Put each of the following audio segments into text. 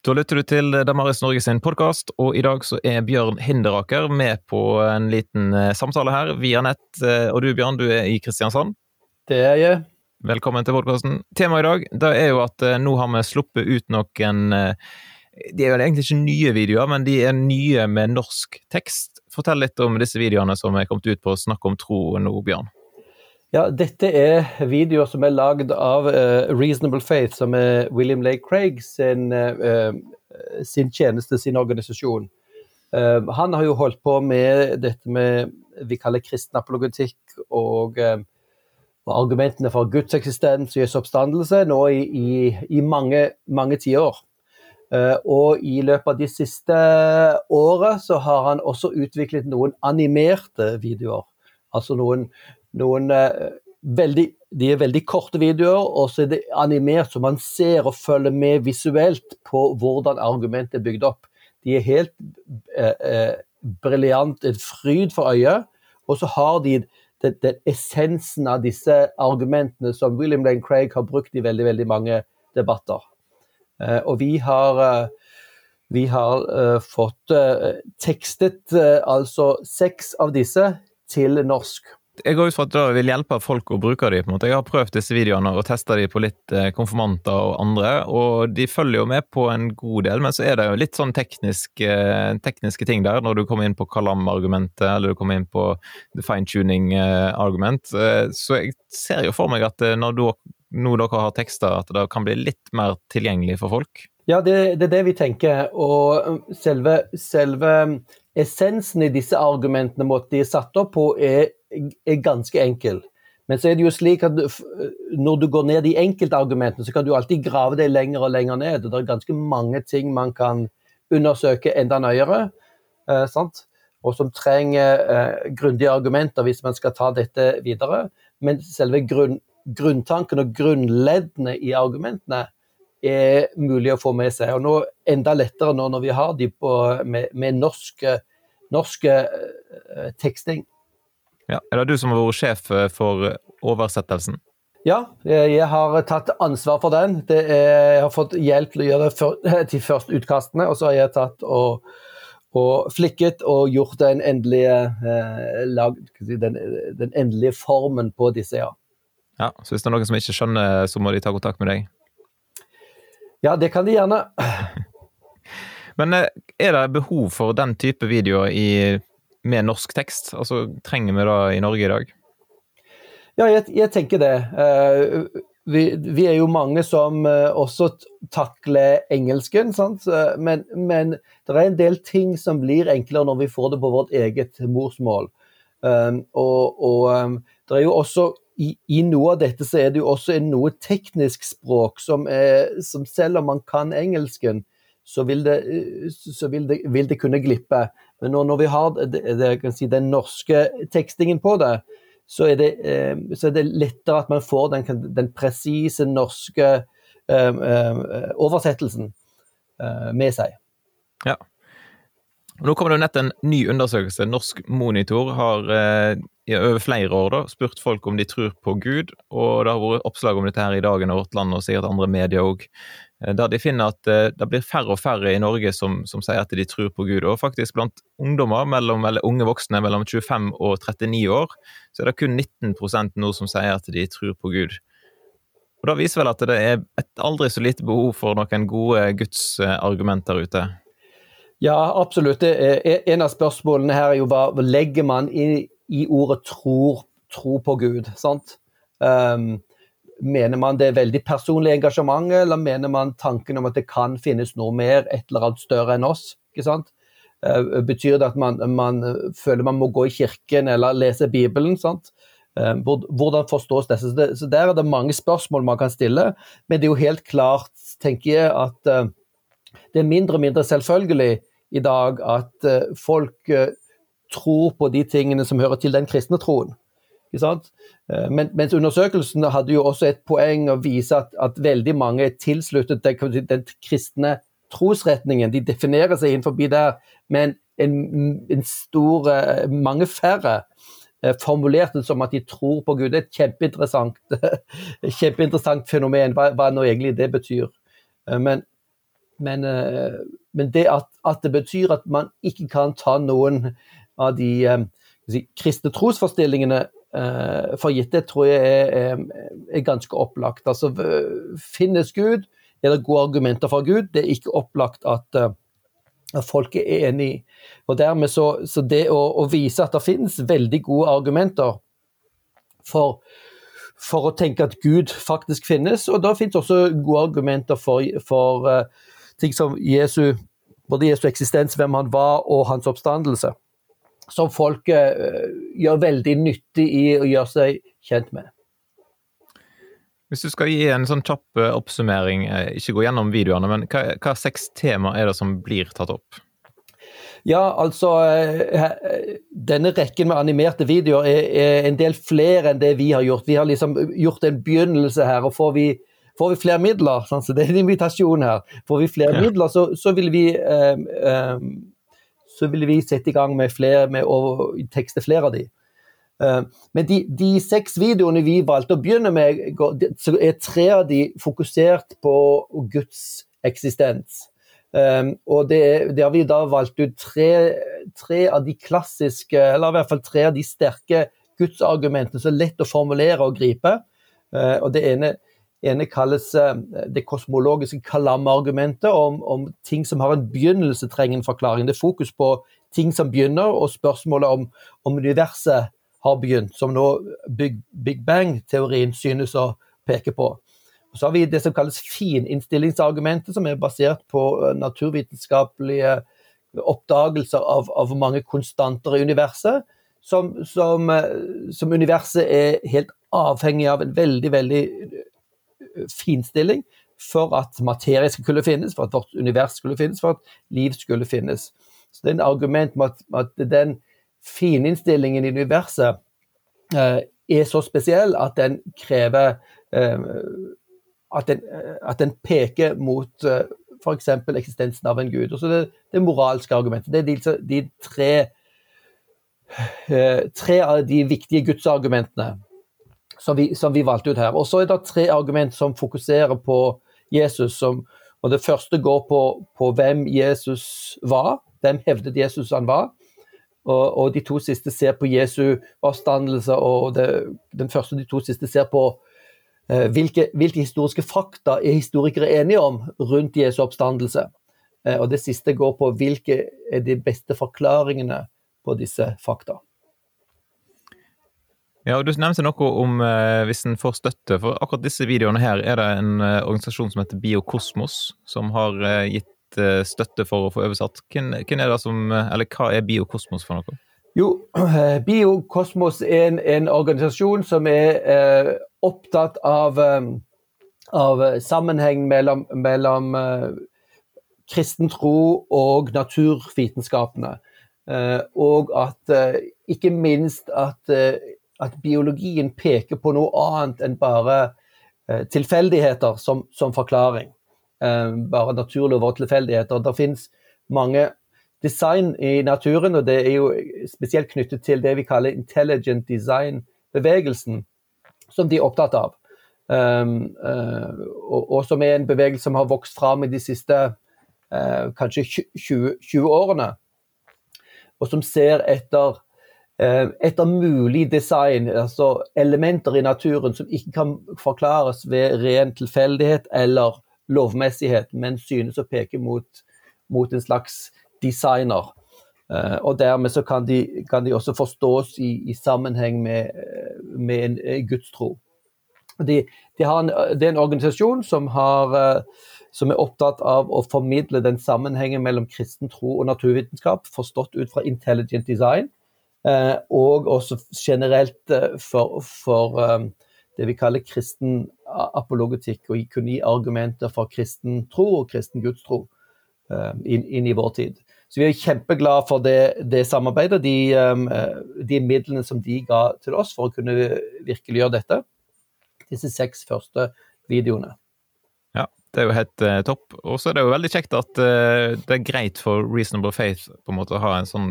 Da lytter du til Damaris Norge sin podkast, og i dag så er Bjørn Hinderaker med på en liten eh, samtale her via nett. Eh, og du Bjørn, du er i Kristiansand? Det er jeg. Velkommen til podkasten. Temaet i dag det er jo at eh, nå har vi sluppet ut noen De er jo egentlig ikke nye videoer, men de er nye med norsk tekst. Fortell litt om disse videoene som er kommet ut på Snakk om tro nå, Bjørn. Ja, dette er videoer som er lagd av uh, Reasonable Faith, som er William Lay Craig sin, uh, sin tjeneste, sin organisasjon. Uh, han har jo holdt på med dette med vi kaller kristen apologetikk og, og argumentene for Guds eksistens og Jesu oppstandelse nå i, i, i mange, mange tiår. og i løpet av de siste året så har han også utviklet noen animerte videoer. Altså noen noen eh, veldig, de er veldig korte videoer, og så er det animert, så man ser og følger med visuelt på hvordan argumentet er bygd opp. De er helt eh, eh briljant, en fryd for øyet. Og så har de den, den, essensen av disse argumentene som William Lane Craig har brukt i veldig, veldig mange debatter. Eh, og vi har eh, vi har uh, fått uh, tekstet altså seks av disse til norsk jeg går ut fra at det vil hjelpe folk å bruke de, på en måte. Jeg har prøvd disse videoene og testa de på litt eh, konfirmanter og andre, og de følger jo med på en god del, men så er det jo litt sånn tekniske, eh, tekniske ting der, når du kommer inn på Kalam-argumentet, eller du kommer inn på fine-tuning-argument. Eh, så jeg ser jo for meg at når du, nå dere har tekster, at det kan bli litt mer tilgjengelig for folk. Ja, det, det er det vi tenker. Og selve, selve essensen i disse argumentene, måtte de satt opp på, er er ganske enkel. Men så er det jo slik at når du går ned i enkeltargumentene, så kan du alltid grave deg lenger og lenger ned. Det er ganske mange ting man kan undersøke enda nøyere, eh, og som trenger eh, grundige argumenter hvis man skal ta dette videre. Men selve grunn, grunntanken og grunnleddene i argumentene er mulig å få med seg. Og nå enda lettere nå når vi har de på, med, med norsk, norsk eh, teksting. Ja. Er det du som har vært sjef eh, for eh, oversettelsen? Ja, jeg har tatt ansvar for den. Er, jeg har fått hjelp til å gjøre det til først utkastene, og så har jeg tatt og, og flikket og gjort den endelige, eh, lag, den, den, endelige formen på disse, ja. ja. Så hvis det er noen som ikke skjønner, så må de ta kontakt med deg? Ja, det kan de gjerne. Men er det behov for den type videoer i med norsk tekst? Altså, Trenger vi det i Norge i dag? Ja, jeg, jeg tenker det. Uh, vi, vi, er jo mange som uh, også takler engelsken, uh, men, men, det er en del ting som blir enklere når vi får det på vårt eget morsmål. Og, og det er jo også i, i, noe av dette så er det jo også noe teknisk språk som, er, som selv om man kan engelsken, så vil det, så vil det, vil det kunne glippe. Men når, når vi har det, si, den norske tekstingen på det, så er det, eh, så er det lettere at man får den, den presise norske eh, eh, oversettelsen eh, med seg. Ja. Nå kommer det jo nett en ny undersøkelse. Norsk Monitor har eh, i over flere år da, spurt folk om de tror på Gud, og det har vært oppslag om dette her i Dagen og Vårt Land og sikkert andre medier òg. Eh, der de finner at eh, det blir færre og færre i Norge som, som, sier at de tror på Gud. Og faktisk blant ungdommer, mellom, eller unge voksne mellom 25 og 39 år, så er det kun 19% nå som sier at de tror på Gud. Og Da viser vel at det er et aldri så lite behov for noen gode gudsargumenter ute? Ja, absolutt. En av spørsmålene her er jo hva legger man i, i ordet tror, tro på Gud? sant? Um, Mener man det er veldig personlig engasjement, eller mener man tanken om at det kan finnes noe mer, et eller annet større enn oss? ikke sant? Uh, betyr det at man, man, føler man må gå i kirken eller lese Bibelen? sant? Uh, hvordan forstås dette? Så, Der er det mange spørsmål man kan stille, men det er jo helt klart, tenker jeg, at uh, det er mindre og mindre selvfølgelig i dag at folk tror på de tingene som hører til den kristne troen. Eh, men, mens undersøkelsen hadde jo også et poeng å vise at, at veldig mange er tilsluttet den, den, kristne trosretningen. De definerer seg innenfor der, men en, en stor, eh, mange færre formulerte formulerte som at de tror på Gud. Det er et kjempeinteressant, kjempeinteressant fenomen, hva, hva nå egentlig det betyr. Men, men, men det at, at, det betyr at man ikke kan ta noen av de si, kristne trosforstillingene for gitt, det tror jeg er, er, er ganske opplagt. Altså, finnes Gud? Er det gode argumenter for Gud? Det er ikke opplagt at at folk er enig. Og dermed så, så det å, å, vise at det finnes veldig gode argumenter for, for, å tenke at Gud faktisk finnes, og da finnes også gode argumenter for, for uh, ting som Jesu, både Jesu eksistens, hvem han var, og hans oppstandelse. Som folk uh, gjør veldig nyttig i å gjøre seg kjent med. Hvis du skal gi en sånn kjapp eh, oppsummering, eh, ikke gå gjennom videoene, men hva, hva seks tema er det som blir tatt opp? Ja, altså eh, Denne rekken med animerte videoer er, er, en del flere enn det vi har gjort. Vi har liksom gjort en begynnelse her. og Får vi, får vi flere midler, sånn, så det er en invitasjon her, får vi flere ja. midler, så, så, vil vi um, um, så vil vi sette i gang med, flere, med å tekste flere av de. Eh, men de, de, seks videoene vi valgte å begynne med, så er tre av de fokusert på Guds eksistens. Um, og det, det, har vi da valgt ut tre, tre, av de klassiske, eller i hvert fall tre av de sterke gudsargumentene som er lett å formulere og gripe. Uh, og Det ene, ene kalles uh, det kosmologiske kalam-argumentet, om, om, ting som har en begynnelse, trenger en forklaring. Det er fokus på ting som begynner, og spørsmålet om, om universet har begynt, som nå Big, Big Bang-teorien synes å peke på. Og så har vi det som kalles fininnstillingsargumentet, som er basert på eh, naturvitenskapelige oppdagelser av, av mange konstanter i universet. Som, som, eh, som, universet er helt avhengig av en veldig, veldig eh, finstilling for at materie skulle finnes, for at vårt univers skulle finnes, for at liv skulle finnes. Så det er en argument med at, at den fininnstillingen i universet eh, er så spesiell at den krever eh, at, den, eh, at, den, peker mot eh, f.eks. eksistensen av en gud. Og så det, det moralske argumentet. Det er de, de tre, eh, tre av de viktige gudsargumentene som vi, som vi valgte ut her. Og så er det tre argument som fokuserer på Jesus. Som, og Det første går på, på hvem Jesus var. Hvem hevdet Jesus han var? Og, og, de to siste ser på Jesu oppstandelse, og det, den første de to siste ser på eh, hvilke, hvilke, historiske fakta er historikere enige om rundt Jesu oppstandelse. Eh, og det siste går på hvilke er de beste forklaringene på disse fakta. Ja, og Du nevnte noe om eh, hvis en får støtte. For akkurat disse videoene her er det en eh, organisasjon som heter Biokosmos, som har eh, gitt Eh, støtte for å få oversatt. Hvem, hvem er det som, eller Hva er Biokosmos for noe? Jo, Biokosmos er en, en organisasjon som er eh, opptatt av, eh, av sammenheng mellom, mellom eh, kristen tro og naturvitenskapene. Eh, og at eh, ikke minst at, at, biologien peker på noe annet enn bare tilfeldigheter som, som forklaring. Eh, bare naturlover og tilfeldigheter. Det finnes mange design i naturen, og det er jo spesielt knyttet til det vi kaller intelligent design-bevegelsen, som de er opptatt av. Um, uh, og, og, som er en bevegelse som har vokst fram i de siste uh, kanskje 20, 20, årene. Og som ser etter, etter mulig design, altså elementer i naturen som ikke kan forklares ved ren tilfeldighet eller lovmessighet, men synes å peke mot, mot en slags designer. Uh, og dermed så kan de, kan de også forstås i, i sammenheng med, med en gudstro. De, de en, det er en organisasjon som, har, som, er opptatt av å formidle den sammenhengen mellom kristen tro og naturvitenskap, forstått ut fra intelligent design, og også generelt for, for det vi kaller kristen apologetikk, og kunne gi argumenter for kristen tro og kristen gudstro inn, inn, i vår tid. Så vi er kjempeglade for det, det samarbeidet, de, um, de, midlene som de ga til oss for å kunne virkeliggjøre dette. Disse seks første videoene. Ja, det er jo helt uh, topp. Og så er det jo veldig kjekt at uh, det er greit for Reasonable Faith på en måte å ha en sånn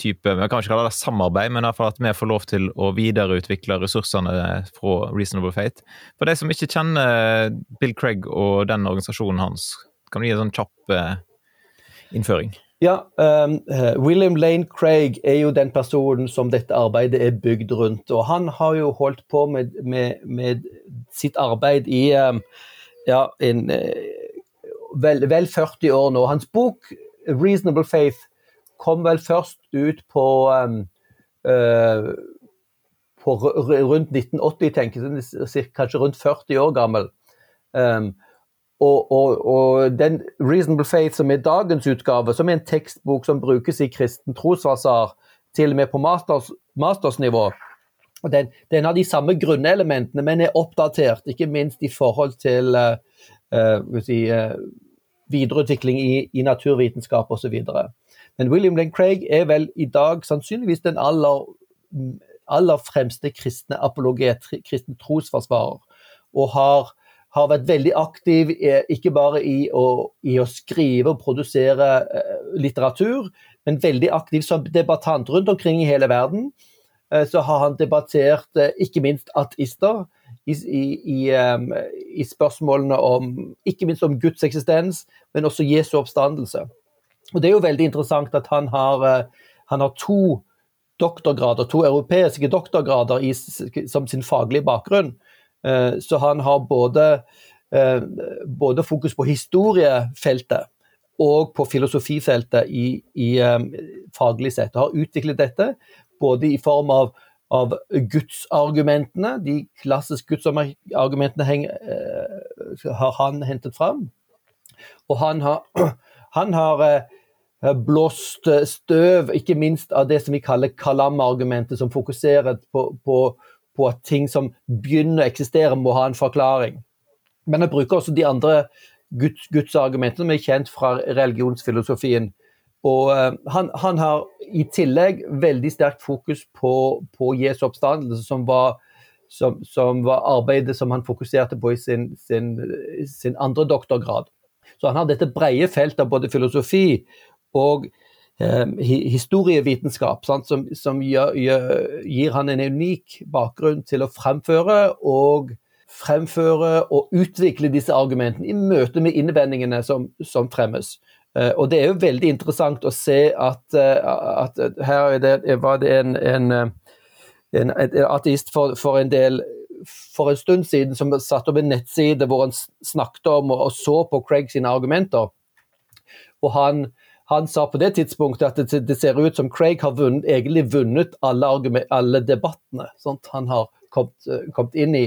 type Vi kan ikke kalle det samarbeid, men i hvert fall at vi får lov til å videreutvikle ressursene fra Reasonable Fate. For de som ikke kjenner Bill Craig og den organisasjonen hans, Kan du gi en sånn kjapp uh, innføring? Ja, um, William Lane Craig er jo den personen som dette arbeidet er bygd rundt. Og han har jo holdt på med, med, med sitt arbeid i um, ja, en, vel, vel, 40 år nå. Hans bok 'Reasonable Faith' kom vel først ut på, uh, på rundt 1980, tenker jeg. Kanskje rundt 40 år gammel. Um, og, og, og, den Reasonable Faith, som er dagens utgave, som er en tekstbok som brukes i kristen trosfasar, til og med på masters, mastersnivå, den, den, har de samme grunnelementene, men er oppdatert, ikke minst i forhold til uh, uh, si, uh, videreutvikling i, i naturvitenskap osv. Men William Lane Craig er vel i dag sannsynligvis den aller, aller fremste kristne apologet, kristen trosforsvarer, og har har vært veldig aktiv ikke bare i å, i å skrive og produsere eh, litteratur, men veldig aktiv som debattant rundt omkring i hele verden. Eh, så har han debattert eh, ikke minst ateister i, i, i, spørsmålene om ikke minst om Guds eksistens, men også Jesu oppstandelse. Og Det er jo veldig interessant at han har, han har to doktorgrader, to europeiske doktorgrader i, som sin faglige bakgrunn. Eh, så han har både, eh, både fokus på historiefeltet og på filosofifeltet i, i faglig sett. Og har utviklet dette både i form av, av gudsargumentene, de klassiske gudsargumentene uh, har han hentet fram. Og han har, han har uh, blåst støv, ikke minst av det som vi kaller kalam-argumentet, som fokuserer på, på på at ting som begynner å eksistere, må ha en forklaring. Men jeg bruker også de andre Guds, Guds argumentene som er kjent fra religionsfilosofien. Og uh, han, han, har i tillegg veldig sterkt fokus på, på Jesu oppstandelse, som var, som, som var, arbeidet som han fokuserte på i sin, sin, sin andre doktorgrad. Så han har dette brede feltet av både filosofi og eh, historievitenskap, sant, som, som gjør, gjør, gir han en unik bakgrunn til å fremføre og fremføre og utvikle disse argumentene i møte med innvendingene som, som fremmes. Eh, og Det er jo veldig interessant å se at, uh, at her det, var det en, en, en, en ateist for, for, en del for en stund siden som satte opp en nettside hvor han snakket om og så på Craig sine argumenter. Og han han sa på det tidspunktet at det, det ser ut som Craig har vunnet, egentlig vunnet alle, alle debattene sånt, han har kommet, eh, kommet inn i.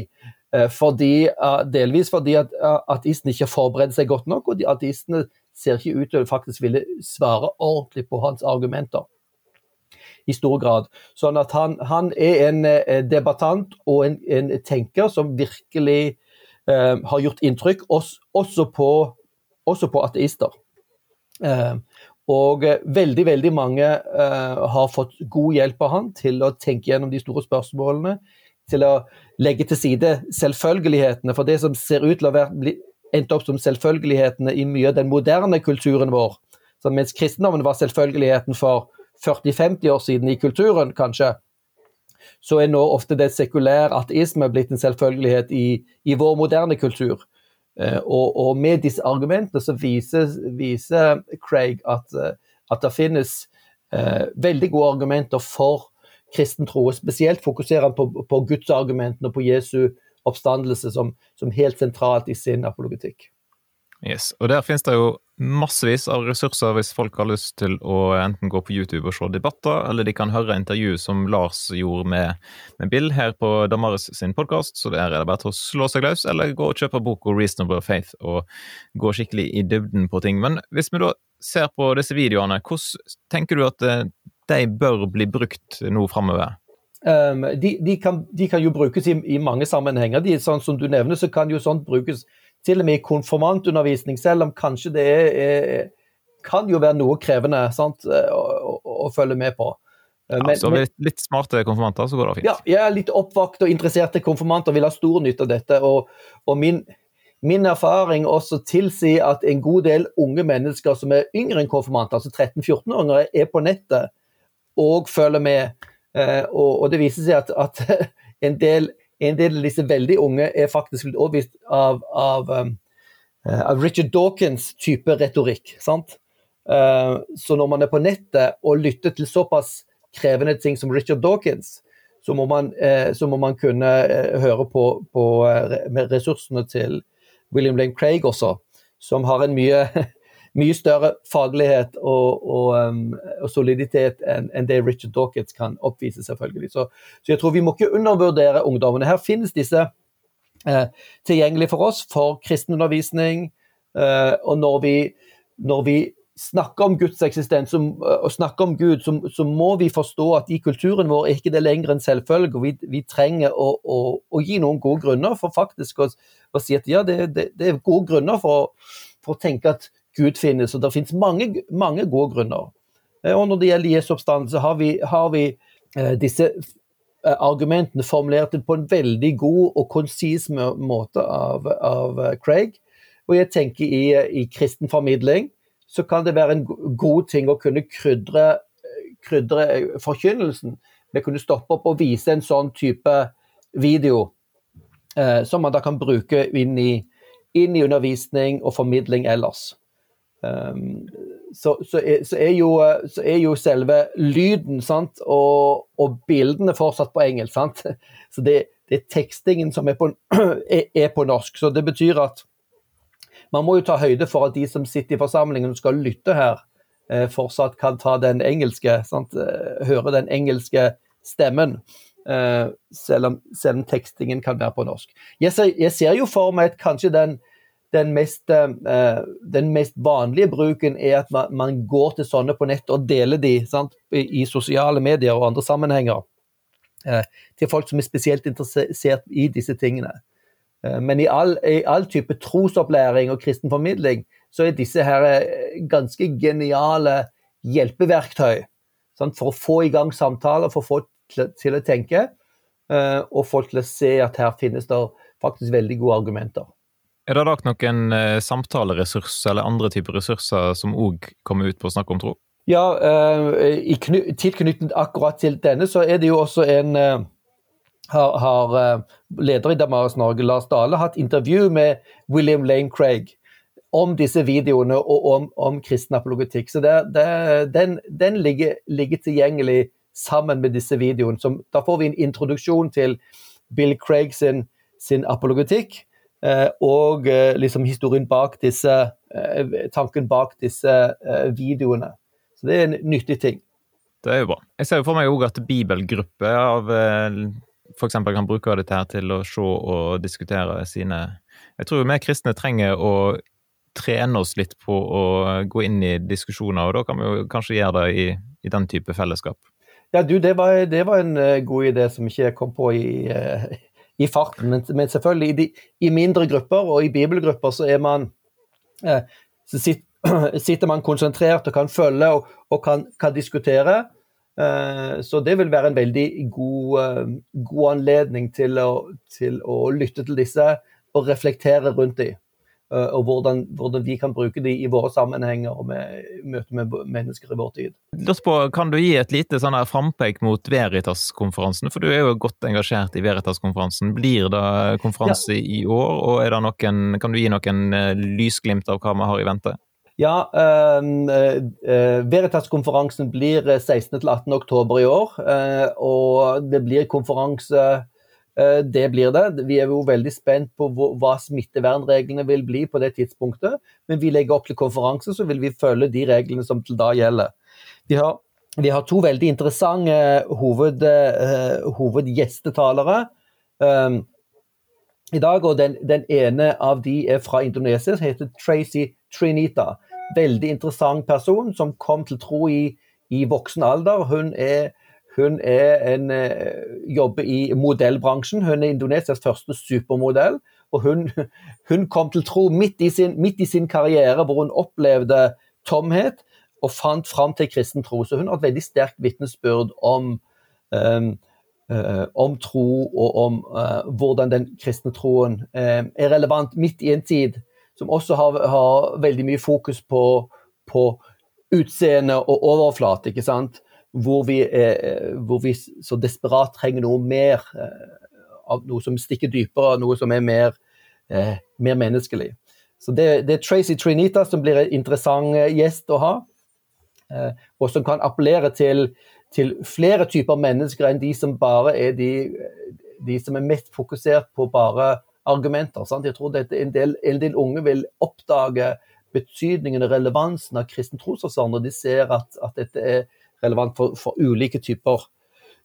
Eh, fordi, eh, delvis fordi at ateistene ikke forbereder seg godt nok, og de ateistene ser ikke ut til å faktisk ville svare ordentlig på hans argumenter. I stor grad. Sånn at han, han er en debattant og en, en tenker som virkelig eh, har gjort inntrykk, også, på, også på ateister. Uh, og eh, veldig veldig mange uh, har fått god hjelp av han til å tenke gjennom de store spørsmålene. Til å legge til side selvfølgelighetene. For det som ser ut til å være endt opp som selvfølgelighetene i mye av den moderne kulturen vår. Så mens kristendommen var selvfølgeligheten for 40-50 år siden i kulturen, kanskje, så er nå ofte det sekulære ateisme blitt en selvfølgelighet i, i vår moderne kultur. Eh, og, og, med disse argumentene så viser, viser Craig at, eh, at, det finnes eh, veldig gode argumenter for kristen tro. Spesielt fokuserer han på, på gudsargumentene og på Jesu oppstandelse som, som helt sentralt i sin apologetikk. Yes, og Der finnes det jo massevis av ressurser hvis folk har lyst til å enten gå på YouTube og se debatter, eller de kan høre intervju som Lars gjorde med, med Bill her på Damaris sin podkast. Så der er det bare til å slå seg løs, eller gå og kjøpe boka 'Reasonable Faith' og gå skikkelig i dybden på ting. Men hvis vi da ser på disse videoene, hvordan tenker du at eh, de bør bli brukt nå framover? Um, de, de, kan, de, kan, jo brukes i, i mange sammenhenger. De, sånn som du nevner, så kan jo sånt brukes til og med i konfirmantundervisning, selv om kanskje det er, er, kan jo være noe krevende sant, å, å, å, følge med på. Eh, men, ja, så litt, litt, smarte konfirmanter, så går det fint. Ja, jeg er litt oppvakt og interesserte konfirmanter vil ha stor nytte av dette. Og, og min, min, erfaring også tilsier at en god del unge mennesker som er yngre enn konfirmanter, altså 13-14-åringer, er på nettet og følger med. Eh, og, og, det viser seg at, at en del en del av disse veldig unge er faktisk blitt overbevist av, av, um, av Richard Dawkins type retorikk. sant? Så når man er på nettet og lytter til såpass krevende ting som Richard Dawkins, så må man, så må man kunne høre på, på ressursene til William Lane Craig også, som har en mye mye større faglighet og, og, um, og soliditet enn en det Richard Dawkins kan oppvise, selvfølgelig. Så, så, jeg tror vi må ikke undervurdere ungdommene. Her finnes disse eh, tilgjengelige for oss for kristenundervisning. Eh, og når vi, når vi, snakker om Guds eksistens og snakker om Gud, så, så, må vi forstå at i kulturen vår er ikke det lenger en selvfølge. Vi, vi trenger å, å, å, gi noen gode grunner for faktisk å, å si at ja, det, det, det er gode grunner for, for å tenke at Gud finnes. Og det finnes mange, mange gode grunner. Eh, og når det gjelder Jesu oppstandelse, har vi, har vi eh, disse eh, argumentene formulert på en veldig god og konsis måte av, av, Craig. Og jeg tenker i, i, kristen formidling så kan det være en god ting å kunne krydre, krydre forkynnelsen Vi kunne stoppe opp og vise en sånn type video eh, som man da kan bruke inn i, inn i undervisning og formidling ellers. Um, så, så, er, så, er jo, så, er, jo, selve lyden sant? Og, og bildene fortsatt på engelsk. Sant? Så det, det, er tekstingen som er på, er, på, norsk. Så det betyr at man må jo ta høyde for at de som sitter i forsamlingen og skal lytte her, eh, fortsatt kan ta den engelske, sant? Eh, høre den engelske stemmen. Eh, selv, om, selv, om, tekstingen kan være på norsk. Jeg ser, jeg ser jo for meg at kanskje den den mest, uh, den mest, vanlige bruken er at man, går til sånne på nett og deler de sant, i, sosiale medier og andre sammenhenger. Uh, til folk som er spesielt interessert i disse tingene. Uh, men i all, i all, type trosopplæring og kristen formidling så er disse her ganske geniale hjelpeverktøy sant, for å få i gang samtaler, for få til, til å tenke, og folk til å se at her finnes det faktisk veldig gode argumenter. Er det da noen eh, samtaleressurs eller andre typer ressurser som òg kommer ut på å snakke om tro? Ja, eh, i tilknytning akkurat til denne, så er det jo også en eh, har, har eh, leder i Damaris Norge, Lars Dale, hatt intervju med William Lane Craig om disse videoene og om, om kristen apologetikk. Så det, det, den, den ligger, ligger, tilgjengelig sammen med disse videoene. Da får vi en introduksjon til Bill Craig sin, sin apologetikk. Eh, og eh, liksom historien bak disse eh, Tanken bak disse videoene. Så det er en nyttig ting. Det er jo bra. Jeg ser jo for meg òg at bibelgrupper av f.eks. kan bruke dette her til å se og diskutere sine Jeg tror vi kristne trenger å trene oss litt på å gå inn i diskusjoner, og da kan vi jo kanskje gjøre det i, i den type fellesskap. Ja, du, det var, det var en god idé som ikke jeg kom på i, i farten. Men, men selvfølgelig, i, de, i, mindre grupper og i bibelgrupper så er man eh, så sitter, sitter, man konsentrert og kan følge og, og kan, kan, diskutere. Eh, så det vil være en veldig god, eh, god anledning til å, til å, lytte til disse og reflektere rundt dem. Eh, og hvordan, hvordan, vi kan bruke de i våre sammenhenger og med, møte med mennesker i vår tid. På, kan du gi et lite sånn frampek mot Veritas-konferansen? For du er jo godt engasjert i Veritas-konferansen. Blir det konferanse ja. i år, og noen, kan du gi noen eh, lysglimt av hva vi har i vente? Ja, uh, uh, Veritas-konferansen blir 16.-18. oktober i år. Eh, og det blir konferanse Eh, det blir det. Vi er jo veldig spent på hva smittevernreglene vil bli på det tidspunktet. Men vi legger opp til konferanse, så vil vi følge de reglene som til da gjelder. Vi har, vi har to veldig interessante hoved, uh, hovedgjestetalere um, i dag. og den, den, ene av de er fra Indonesia, som heter Tracy Trinita. Veldig interessant person som kom til tro i, i voksen alder. Hun er hun en, eh, jobber i modellbransjen. Hun er Indonesias første supermodell. Og hun, hun kom til tro midt i, sin, midt i, sin, karriere, hvor hun opplevde tomhet og fant fram til kristen tro. Så hun har et veldig sterkt vitnesbyrd om, um, uh, om tro og om uh, hvordan den kristne troen uh, er relevant midt i en tid som også har, har veldig mye fokus på, på utseende og overflate. ikke sant? Hvor vi, er, hvor vi, så desperat trenger noe mer, eh, av noe som stikker dypere, noe som er mer, eh, mer menneskelig. Så det, det, er Tracy Trinita som blir en interessant eh, gjest å ha. Eh, og som kan appellere til, til, flere typer mennesker enn de som bare er de, de som er mest fokusert på bare argumenter. Sant? Jeg tror en del, en del unge vil oppdage betydningen og relevansen av kristen trosforstand når de ser at, at, dette er relevant for, for ulike, typer,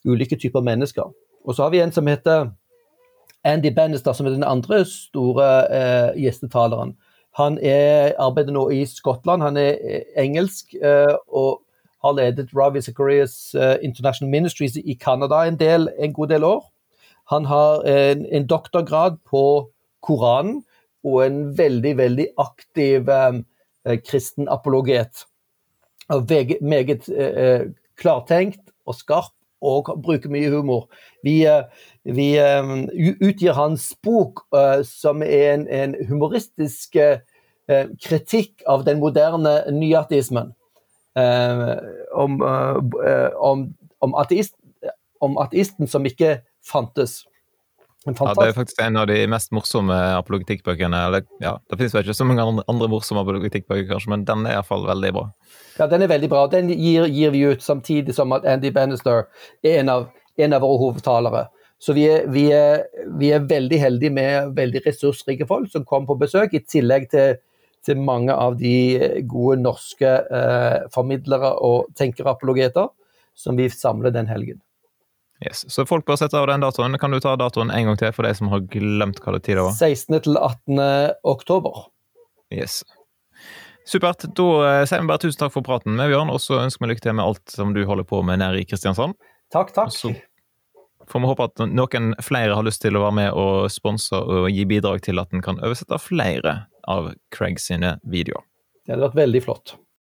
ulike typer mennesker. Og så har vi en som heter Andy Bannister, som er den andre store eh, gjestetaleren. Han er, arbeider nå i Skottland. Han er eh, engelsk eh, og har ledet Ravi Zacharias eh, International Ministries i Canada en, en, god del år. Han har en, en doktorgrad på Koranen og en veldig, veldig aktiv eh, kristen apologet. Meget eh, klartenkt og skarp og bruker mye humor. Vi, eh, vi um, utgir hans bok, uh, som er en, en humoristisk uh, kritikk av den moderne nyateismen. Uh, om, om, om, ateist, om ateisten som ikke fantes. Ja, Det er faktisk en av de mest morsomme apologetikkbøkene. Ja, det finnes vel ikke så mange andre morsomme apologetikkbøker, kanskje, men den er iallfall veldig bra. Ja, den er veldig bra. Den gir, gir, vi ut samtidig som at Andy Bannister er en av, en av våre hovedtalere. Så vi er, vi, er, vi er, veldig heldige med veldig ressursrike folk som kom på besøk, i tillegg til, til mange av de gode norske eh, formidlere og tenkerapologeter som vi samler den helgen. Yes. Så folk bør sette av den datoen. Kan du ta datoen en gang til for de som har glemt hva det tid var? 16. til 18. oktober. Yes. Supert. Da eh, sier vi bare tusen takk for praten med Bjørn, og så ønsker vi lykke til med alt som du holder på med nede i Kristiansand. Takk, takk. Så får vi håpe at noen flere har lyst til å være med og sponse og gi bidrag til at en kan oversette flere av Craig sine videoer. Det hadde vært veldig flott.